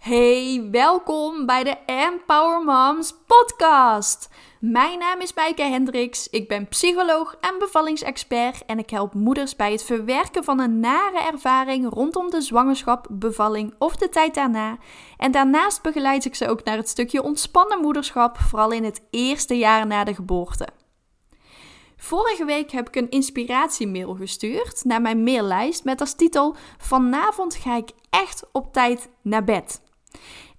Hey, welkom bij de Empower Moms podcast. Mijn naam is Maaike Hendricks. Ik ben psycholoog en bevallingsexpert en ik help moeders bij het verwerken van een nare ervaring rondom de zwangerschap, bevalling of de tijd daarna. En daarnaast begeleid ik ze ook naar het stukje ontspannen moederschap, vooral in het eerste jaar na de geboorte. Vorige week heb ik een inspiratiemail gestuurd naar mijn maillijst met als titel: Vanavond ga ik echt op tijd naar bed.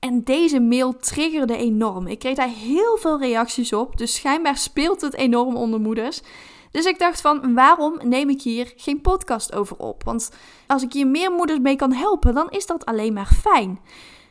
En deze mail triggerde enorm. Ik kreeg daar heel veel reacties op, dus schijnbaar speelt het enorm onder moeders. Dus ik dacht van, waarom neem ik hier geen podcast over op? Want als ik hier meer moeders mee kan helpen, dan is dat alleen maar fijn.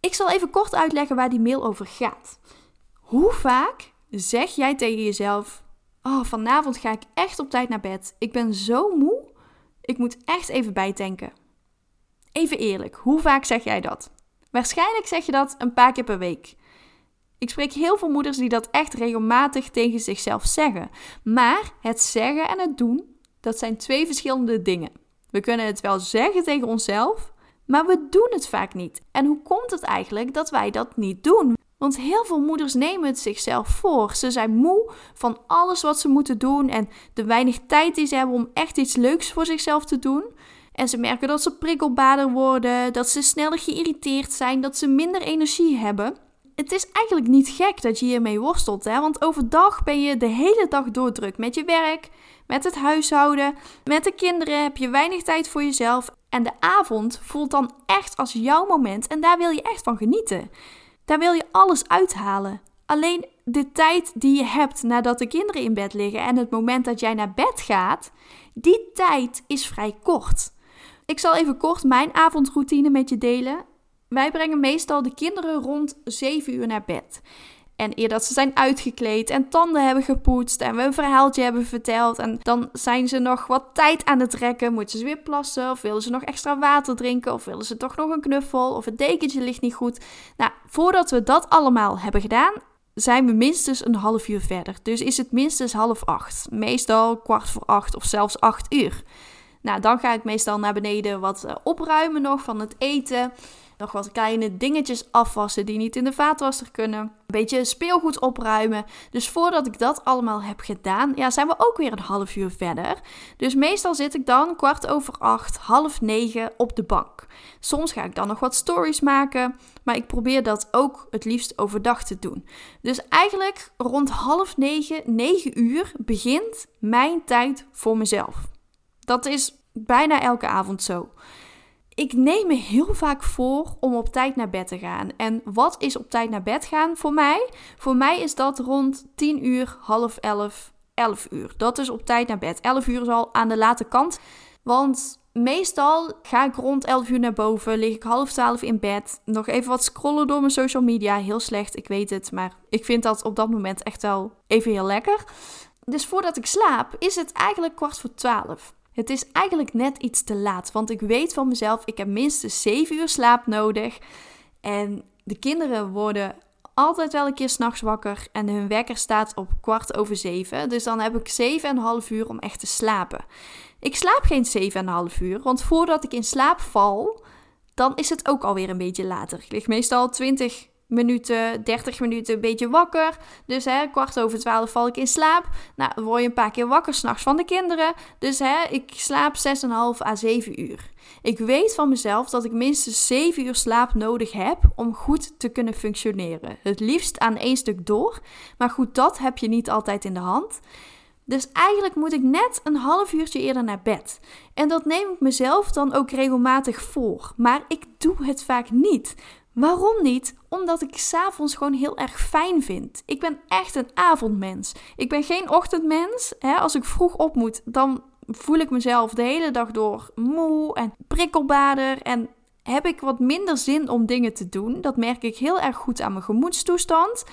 Ik zal even kort uitleggen waar die mail over gaat. Hoe vaak zeg jij tegen jezelf: Oh, vanavond ga ik echt op tijd naar bed. Ik ben zo moe. Ik moet echt even bijtanken. Even eerlijk, hoe vaak zeg jij dat? Waarschijnlijk zeg je dat een paar keer per week. Ik spreek heel veel moeders die dat echt regelmatig tegen zichzelf zeggen. Maar het zeggen en het doen, dat zijn twee verschillende dingen. We kunnen het wel zeggen tegen onszelf, maar we doen het vaak niet. En hoe komt het eigenlijk dat wij dat niet doen? Want heel veel moeders nemen het zichzelf voor. Ze zijn moe van alles wat ze moeten doen en de weinig tijd die ze hebben om echt iets leuks voor zichzelf te doen. En ze merken dat ze prikkelbaarder worden, dat ze sneller geïrriteerd zijn, dat ze minder energie hebben. Het is eigenlijk niet gek dat je hiermee worstelt, hè? want overdag ben je de hele dag doordrukt met je werk, met het huishouden, met de kinderen, heb je weinig tijd voor jezelf. En de avond voelt dan echt als jouw moment en daar wil je echt van genieten. Daar wil je alles uithalen. Alleen de tijd die je hebt nadat de kinderen in bed liggen en het moment dat jij naar bed gaat, die tijd is vrij kort. Ik zal even kort mijn avondroutine met je delen. Wij brengen meestal de kinderen rond 7 uur naar bed. En eer dat ze zijn uitgekleed en tanden hebben gepoetst en we een verhaaltje hebben verteld. En dan zijn ze nog wat tijd aan het rekken. Moeten ze weer plassen of willen ze nog extra water drinken of willen ze toch nog een knuffel of het dekentje ligt niet goed. Nou, voordat we dat allemaal hebben gedaan, zijn we minstens een half uur verder. Dus is het minstens half acht. Meestal kwart voor acht of zelfs acht uur. Nou, dan ga ik meestal naar beneden wat eh, opruimen nog van het eten. Nog wat kleine dingetjes afwassen die niet in de vaatwasser kunnen. Een beetje speelgoed opruimen. Dus voordat ik dat allemaal heb gedaan, ja, zijn we ook weer een half uur verder. Dus meestal zit ik dan kwart over acht, half negen op de bank. Soms ga ik dan nog wat stories maken, maar ik probeer dat ook het liefst overdag te doen. Dus eigenlijk rond half negen, negen uur begint mijn tijd voor mezelf. Dat is bijna elke avond zo. Ik neem me heel vaak voor om op tijd naar bed te gaan. En wat is op tijd naar bed gaan voor mij? Voor mij is dat rond 10 uur, half 11, 11 uur. Dat is op tijd naar bed. 11 uur is al aan de late kant. Want meestal ga ik rond 11 uur naar boven, lig ik half 12 in bed. Nog even wat scrollen door mijn social media. Heel slecht, ik weet het. Maar ik vind dat op dat moment echt wel even heel lekker. Dus voordat ik slaap, is het eigenlijk kwart voor 12. Het is eigenlijk net iets te laat, want ik weet van mezelf, ik heb minstens 7 uur slaap nodig. En de kinderen worden altijd wel een keer s'nachts wakker en hun wekker staat op kwart over 7. Dus dan heb ik 7,5 uur om echt te slapen. Ik slaap geen 7,5 uur, want voordat ik in slaap val, dan is het ook alweer een beetje later. Ik lig meestal 20 minuten, 30 minuten een beetje wakker. Dus hè, kwart over 12 val ik in slaap. Nou, word je een paar keer wakker s'nachts van de kinderen. Dus hè, ik slaap 6,5 à 7 uur. Ik weet van mezelf dat ik minstens 7 uur slaap nodig heb om goed te kunnen functioneren. Het liefst aan één stuk door. Maar goed, dat heb je niet altijd in de hand. Dus eigenlijk moet ik net een half uurtje eerder naar bed. En dat neem ik mezelf dan ook regelmatig voor. Maar ik doe het vaak niet. Waarom niet? Omdat ik s'avonds gewoon heel erg fijn vind. Ik ben echt een avondmens. Ik ben geen ochtendmens. Hè? Als ik vroeg op moet, dan voel ik mezelf de hele dag door moe en prikkelbaarder. En heb ik wat minder zin om dingen te doen. Dat merk ik heel erg goed aan mijn gemoedstoestand.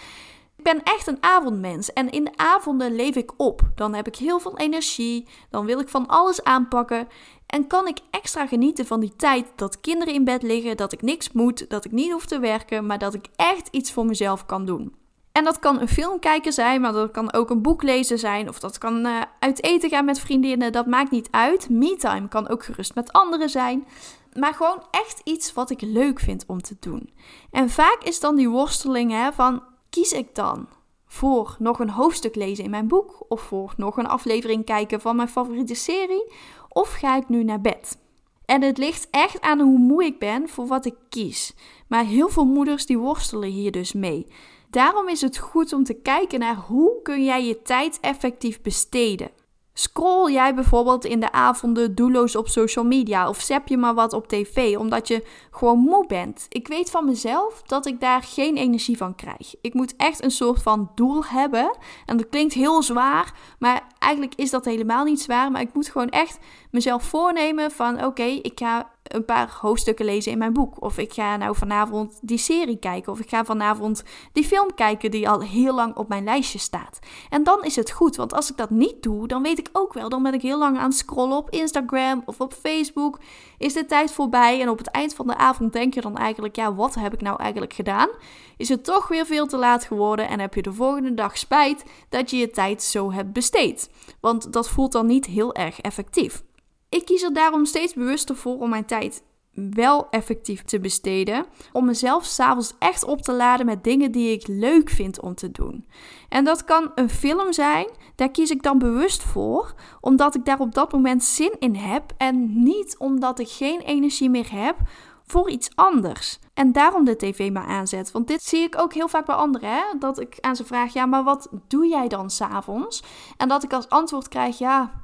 Ik ben echt een avondmens en in de avonden leef ik op. Dan heb ik heel veel energie, dan wil ik van alles aanpakken. En kan ik extra genieten van die tijd dat kinderen in bed liggen, dat ik niks moet, dat ik niet hoef te werken, maar dat ik echt iets voor mezelf kan doen. En dat kan een film kijken zijn, maar dat kan ook een boek lezen zijn. Of dat kan uh, uit eten gaan met vriendinnen. Dat maakt niet uit. Me-time kan ook gerust met anderen zijn. maar gewoon echt iets wat ik leuk vind om te doen. En vaak is dan die worsteling hè, van kies ik dan voor nog een hoofdstuk lezen in mijn boek of voor nog een aflevering kijken van mijn favoriete serie of ga ik nu naar bed? En het ligt echt aan hoe moe ik ben voor wat ik kies. Maar heel veel moeders die worstelen hier dus mee. Daarom is het goed om te kijken naar hoe kun jij je tijd effectief besteden. Scroll jij bijvoorbeeld in de avonden doelloos op social media of zap je maar wat op tv omdat je gewoon moe bent? Ik weet van mezelf dat ik daar geen energie van krijg. Ik moet echt een soort van doel hebben. En dat klinkt heel zwaar, maar eigenlijk is dat helemaal niet zwaar. Maar ik moet gewoon echt mezelf voornemen van oké, ik ga een paar hoofdstukken lezen in mijn boek. Of ik ga nou vanavond die serie kijken. Of ik ga vanavond die film kijken die al heel lang op mijn lijstje staat. En dan is het goed, want als ik dat niet doe, dan weet ik ook wel, dan ben ik heel lang aan het scrollen op Instagram of op Facebook. Is de tijd voorbij en op het eind van de avond denk je dan eigenlijk, ja, wat heb ik nou eigenlijk gedaan? Is het toch weer veel te laat geworden en heb je de volgende dag spijt dat je je tijd zo hebt besteed? Want dat voelt dan niet heel erg effectief. Ik kies er daarom steeds bewuster voor om mijn tijd wel effectief te besteden. Om mezelf s'avonds echt op te laden met dingen die ik leuk vind om te doen. En dat kan een film zijn, daar kies ik dan bewust voor, omdat ik daar op dat moment zin in heb en niet omdat ik geen energie meer heb voor iets anders. En daarom de tv maar aanzet. Want dit zie ik ook heel vaak bij anderen. Hè? Dat ik aan ze vraag: ja, maar wat doe jij dan s'avonds? En dat ik als antwoord krijg: ja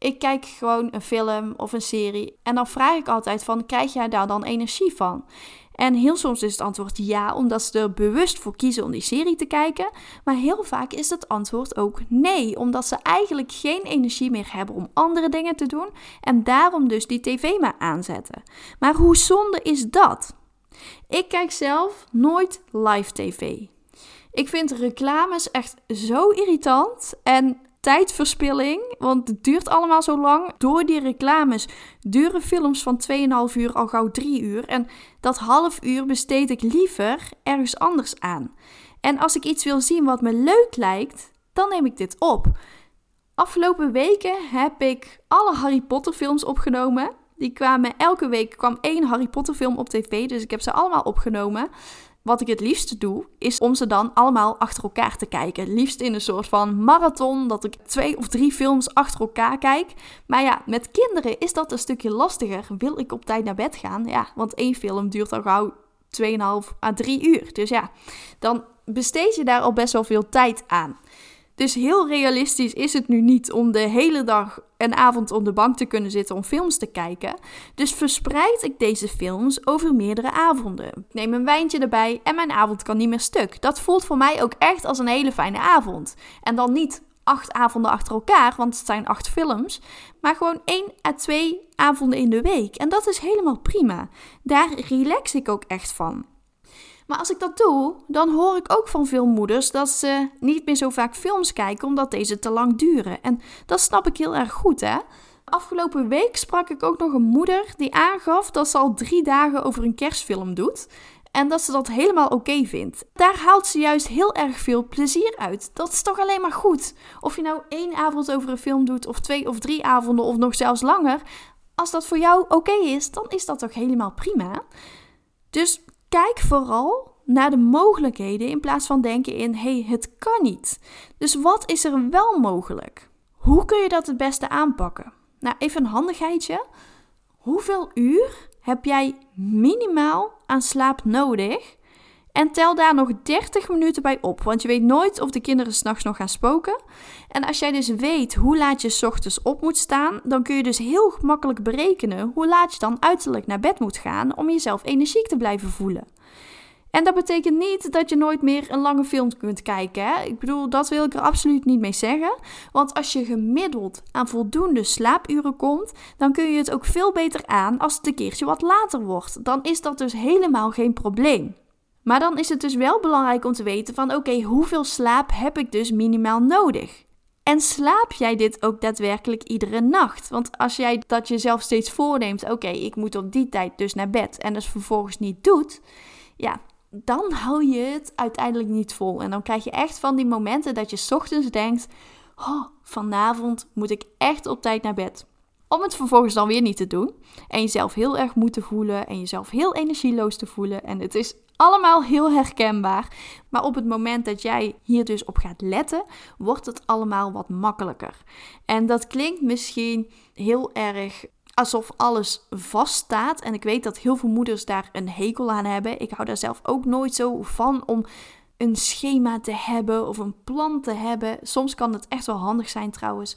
ik kijk gewoon een film of een serie en dan vraag ik altijd van, krijg jij daar dan energie van? En heel soms is het antwoord ja, omdat ze er bewust voor kiezen om die serie te kijken. Maar heel vaak is het antwoord ook nee, omdat ze eigenlijk geen energie meer hebben om andere dingen te doen en daarom dus die tv maar aanzetten. Maar hoe zonde is dat? Ik kijk zelf nooit live tv. Ik vind reclames echt zo irritant en tijdverspilling, want het duurt allemaal zo lang. Door die reclames duren films van 2,5 uur al gauw 3 uur. En dat half uur besteed ik liever ergens anders aan. En als ik iets wil zien wat me leuk lijkt, dan neem ik dit op. Afgelopen weken heb ik alle Harry Potter films opgenomen. Die kwamen elke week kwam één Harry Potter film op tv, dus ik heb ze allemaal opgenomen. Wat ik het liefst doe, is om ze dan allemaal achter elkaar te kijken. Liefst in een soort van marathon, dat ik twee of drie films achter elkaar kijk. Maar ja, met kinderen is dat een stukje lastiger. Wil ik op tijd naar bed gaan? Ja, want één film duurt al gauw 2,5 à 3 uur. Dus ja, dan besteed je daar al best wel veel tijd aan. Dus heel realistisch is het nu niet om de hele dag en avond op de bank te kunnen zitten om films te kijken. Dus verspreid ik deze films over meerdere avonden. Ik neem een wijntje erbij en mijn avond kan niet meer stuk. Dat voelt voor mij ook echt als een hele fijne avond. En dan niet acht avonden achter elkaar, want het zijn acht films. Maar gewoon één à twee avonden in de week. En dat is helemaal prima. Daar relax ik ook echt van. Maar als ik dat doe, dan hoor ik ook van veel moeders dat ze niet meer zo vaak films kijken omdat deze te lang duren. En dat snap ik heel erg goed, hè? Afgelopen week sprak ik ook nog een moeder die aangaf dat ze al drie dagen over een kerstfilm doet. En dat ze dat helemaal oké vindt. Daar haalt ze juist heel erg veel plezier uit. Dat is toch alleen maar goed. Of je nou één avond over een film doet, of twee of drie avonden, of nog zelfs langer. Als dat voor jou oké is, dan is dat toch helemaal prima. Dus kijk vooral naar de mogelijkheden in plaats van denken in hey, het kan niet. Dus wat is er wel mogelijk? Hoe kun je dat het beste aanpakken? Nou, even een handigheidje. Hoeveel uur heb jij minimaal aan slaap nodig? En tel daar nog 30 minuten bij op, want je weet nooit of de kinderen s'nachts nog gaan spoken. En als jij dus weet hoe laat je s ochtends op moet staan, dan kun je dus heel makkelijk berekenen hoe laat je dan uiterlijk naar bed moet gaan om jezelf energiek te blijven voelen. En dat betekent niet dat je nooit meer een lange film kunt kijken. Hè? Ik bedoel, dat wil ik er absoluut niet mee zeggen. Want als je gemiddeld aan voldoende slaapuren komt, dan kun je het ook veel beter aan als het een keertje wat later wordt. Dan is dat dus helemaal geen probleem. Maar dan is het dus wel belangrijk om te weten van oké, hoeveel slaap heb ik dus minimaal nodig? En slaap jij dit ook daadwerkelijk iedere nacht? Want als jij dat jezelf steeds voorneemt, oké, ik moet op die tijd dus naar bed en dus vervolgens niet doet, ja, dan hou je het uiteindelijk niet vol. En dan krijg je echt van die momenten dat je ochtends denkt: oh, vanavond moet ik echt op tijd naar bed. om het vervolgens dan weer niet te doen. En jezelf heel erg moeten voelen en jezelf heel energieloos te voelen. En het is allemaal heel herkenbaar. Maar op het moment dat jij hier dus op gaat letten, wordt het allemaal wat makkelijker. En dat klinkt misschien heel erg alsof alles vaststaat. En ik weet dat heel veel moeders daar een hekel aan hebben. Ik hou daar zelf ook nooit zo van om een schema te hebben of een plan te hebben. Soms kan het echt wel handig zijn trouwens.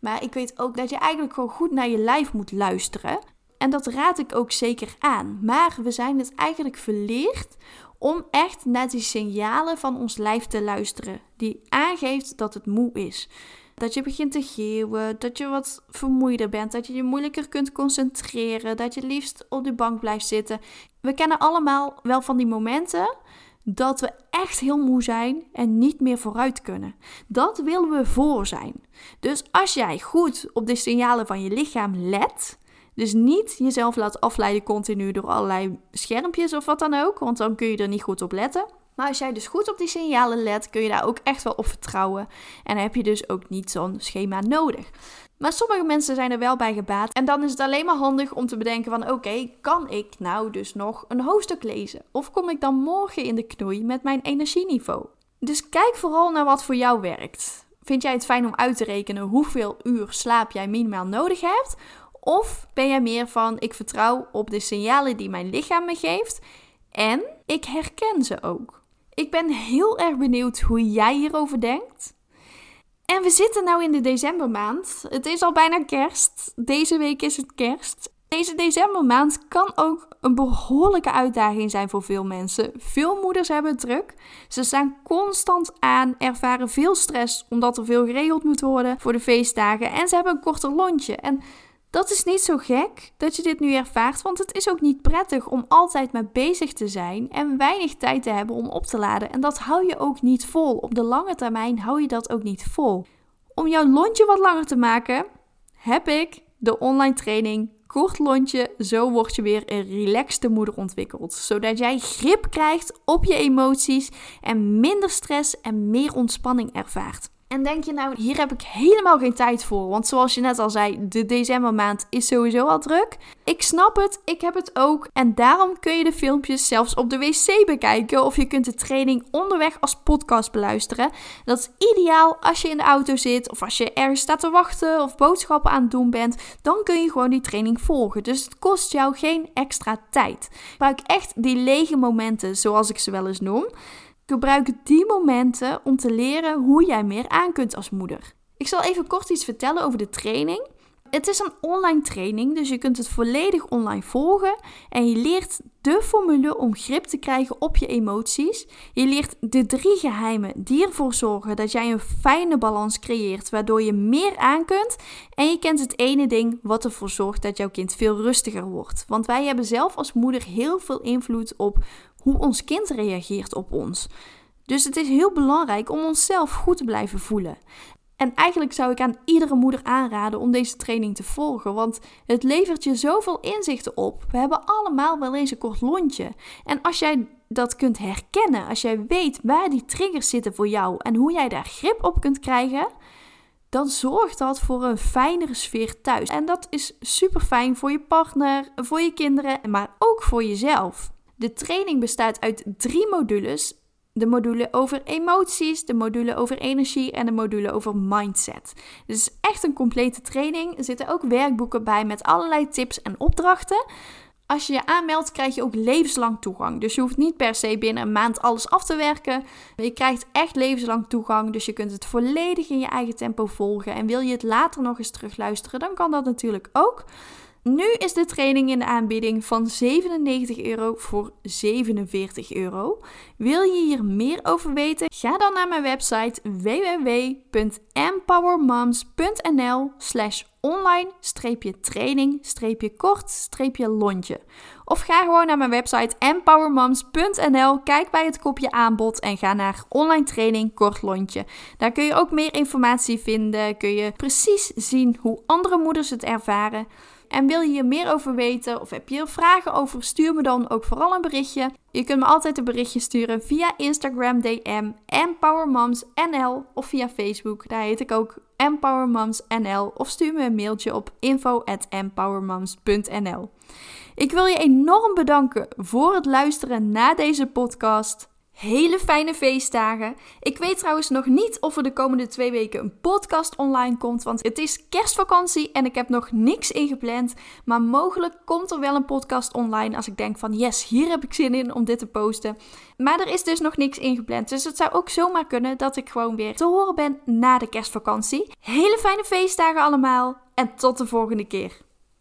Maar ik weet ook dat je eigenlijk gewoon goed naar je lijf moet luisteren. En dat raad ik ook zeker aan. Maar we zijn het eigenlijk verleerd om echt naar die signalen van ons lijf te luisteren. Die aangeeft dat het moe is. Dat je begint te geeuwen, dat je wat vermoeider bent, dat je je moeilijker kunt concentreren, dat je liefst op de bank blijft zitten. We kennen allemaal wel van die momenten dat we echt heel moe zijn en niet meer vooruit kunnen. Dat willen we voor zijn. Dus als jij goed op de signalen van je lichaam let, dus niet jezelf laat afleiden continu door allerlei schermpjes of wat dan ook, want dan kun je er niet goed op letten. Maar als jij dus goed op die signalen let, kun je daar ook echt wel op vertrouwen. En heb je dus ook niet zo'n schema nodig. Maar sommige mensen zijn er wel bij gebaat. En dan is het alleen maar handig om te bedenken van oké, kan ik nou dus nog een hoofdstuk lezen? Of kom ik dan morgen in de knoei met mijn energieniveau? Dus kijk vooral naar wat voor jou werkt. Vind jij het fijn om uit te rekenen hoeveel uur slaap jij minimaal nodig hebt? Of ben jij meer van ik vertrouw op de signalen die mijn lichaam me geeft en ik herken ze ook? Ik ben heel erg benieuwd hoe jij hierover denkt. En we zitten nu in de decembermaand. Het is al bijna kerst. Deze week is het kerst. Deze decembermaand kan ook een behoorlijke uitdaging zijn voor veel mensen. Veel moeders hebben het druk. Ze staan constant aan, ervaren veel stress omdat er veel geregeld moet worden voor de feestdagen en ze hebben een korter lontje. En dat is niet zo gek dat je dit nu ervaart, want het is ook niet prettig om altijd maar bezig te zijn en weinig tijd te hebben om op te laden. En dat hou je ook niet vol. Op de lange termijn hou je dat ook niet vol. Om jouw lontje wat langer te maken, heb ik de online training Kort lontje, zo word je weer een relaxte moeder ontwikkeld. Zodat jij grip krijgt op je emoties en minder stress en meer ontspanning ervaart. En denk je nou, hier heb ik helemaal geen tijd voor. Want zoals je net al zei, de decembermaand is sowieso al druk. Ik snap het, ik heb het ook. En daarom kun je de filmpjes zelfs op de wc bekijken. Of je kunt de training onderweg als podcast beluisteren. Dat is ideaal als je in de auto zit. Of als je ergens staat te wachten of boodschappen aan het doen bent. Dan kun je gewoon die training volgen. Dus het kost jou geen extra tijd. Gebruik echt die lege momenten, zoals ik ze wel eens noem. Gebruik die momenten om te leren hoe jij meer aan kunt als moeder. Ik zal even kort iets vertellen over de training. Het is een online training, dus je kunt het volledig online volgen. En je leert de formule om grip te krijgen op je emoties. Je leert de drie geheimen die ervoor zorgen dat jij een fijne balans creëert, waardoor je meer aan kunt. En je kent het ene ding wat ervoor zorgt dat jouw kind veel rustiger wordt. Want wij hebben zelf als moeder heel veel invloed op hoe ons kind reageert op ons. Dus het is heel belangrijk om onszelf goed te blijven voelen. En eigenlijk zou ik aan iedere moeder aanraden om deze training te volgen, want het levert je zoveel inzichten op. We hebben allemaal wel eens een kort lontje. En als jij dat kunt herkennen, als jij weet waar die triggers zitten voor jou en hoe jij daar grip op kunt krijgen, dan zorgt dat voor een fijnere sfeer thuis. En dat is super fijn voor je partner, voor je kinderen, maar ook voor jezelf. De training bestaat uit drie modules. De module over emoties, de module over energie en de module over mindset. Is echt een complete training. Er zitten ook werkboeken bij met allerlei tips en opdrachten. Als je je aanmeldt, krijg je ook levenslang toegang. Dus je hoeft niet per se binnen een maand alles af te werken. Je krijgt echt levenslang toegang. Dus je kunt het volledig in je eigen tempo volgen. En wil je het later nog eens terugluisteren, dan kan dat natuurlijk ook. Nu is de training in de aanbieding van 97 euro voor 47 euro. Wil je hier meer over weten? Ga dan naar mijn website www.empowermoms.nl slash online-training-kort-lontje. Of ga gewoon naar mijn website empowermoms.nl, kijk bij het kopje aanbod en ga naar online training kort lontje. Daar kun je ook meer informatie vinden, kun je precies zien hoe andere moeders het ervaren. En wil je hier meer over weten of heb je er vragen over, stuur me dan ook vooral een berichtje. Je kunt me altijd een berichtje sturen via Instagram DM, EmpowerMomsNL of via Facebook. Daar heet ik ook empowermomsnl of stuur me een mailtje op info@empowermoms.nl. Ik wil je enorm bedanken voor het luisteren naar deze podcast. Hele fijne feestdagen. Ik weet trouwens nog niet of er de komende twee weken een podcast online komt, want het is kerstvakantie en ik heb nog niks ingepland. Maar mogelijk komt er wel een podcast online als ik denk van yes, hier heb ik zin in om dit te posten. Maar er is dus nog niks ingepland, dus het zou ook zomaar kunnen dat ik gewoon weer te horen ben na de kerstvakantie. Hele fijne feestdagen allemaal en tot de volgende keer.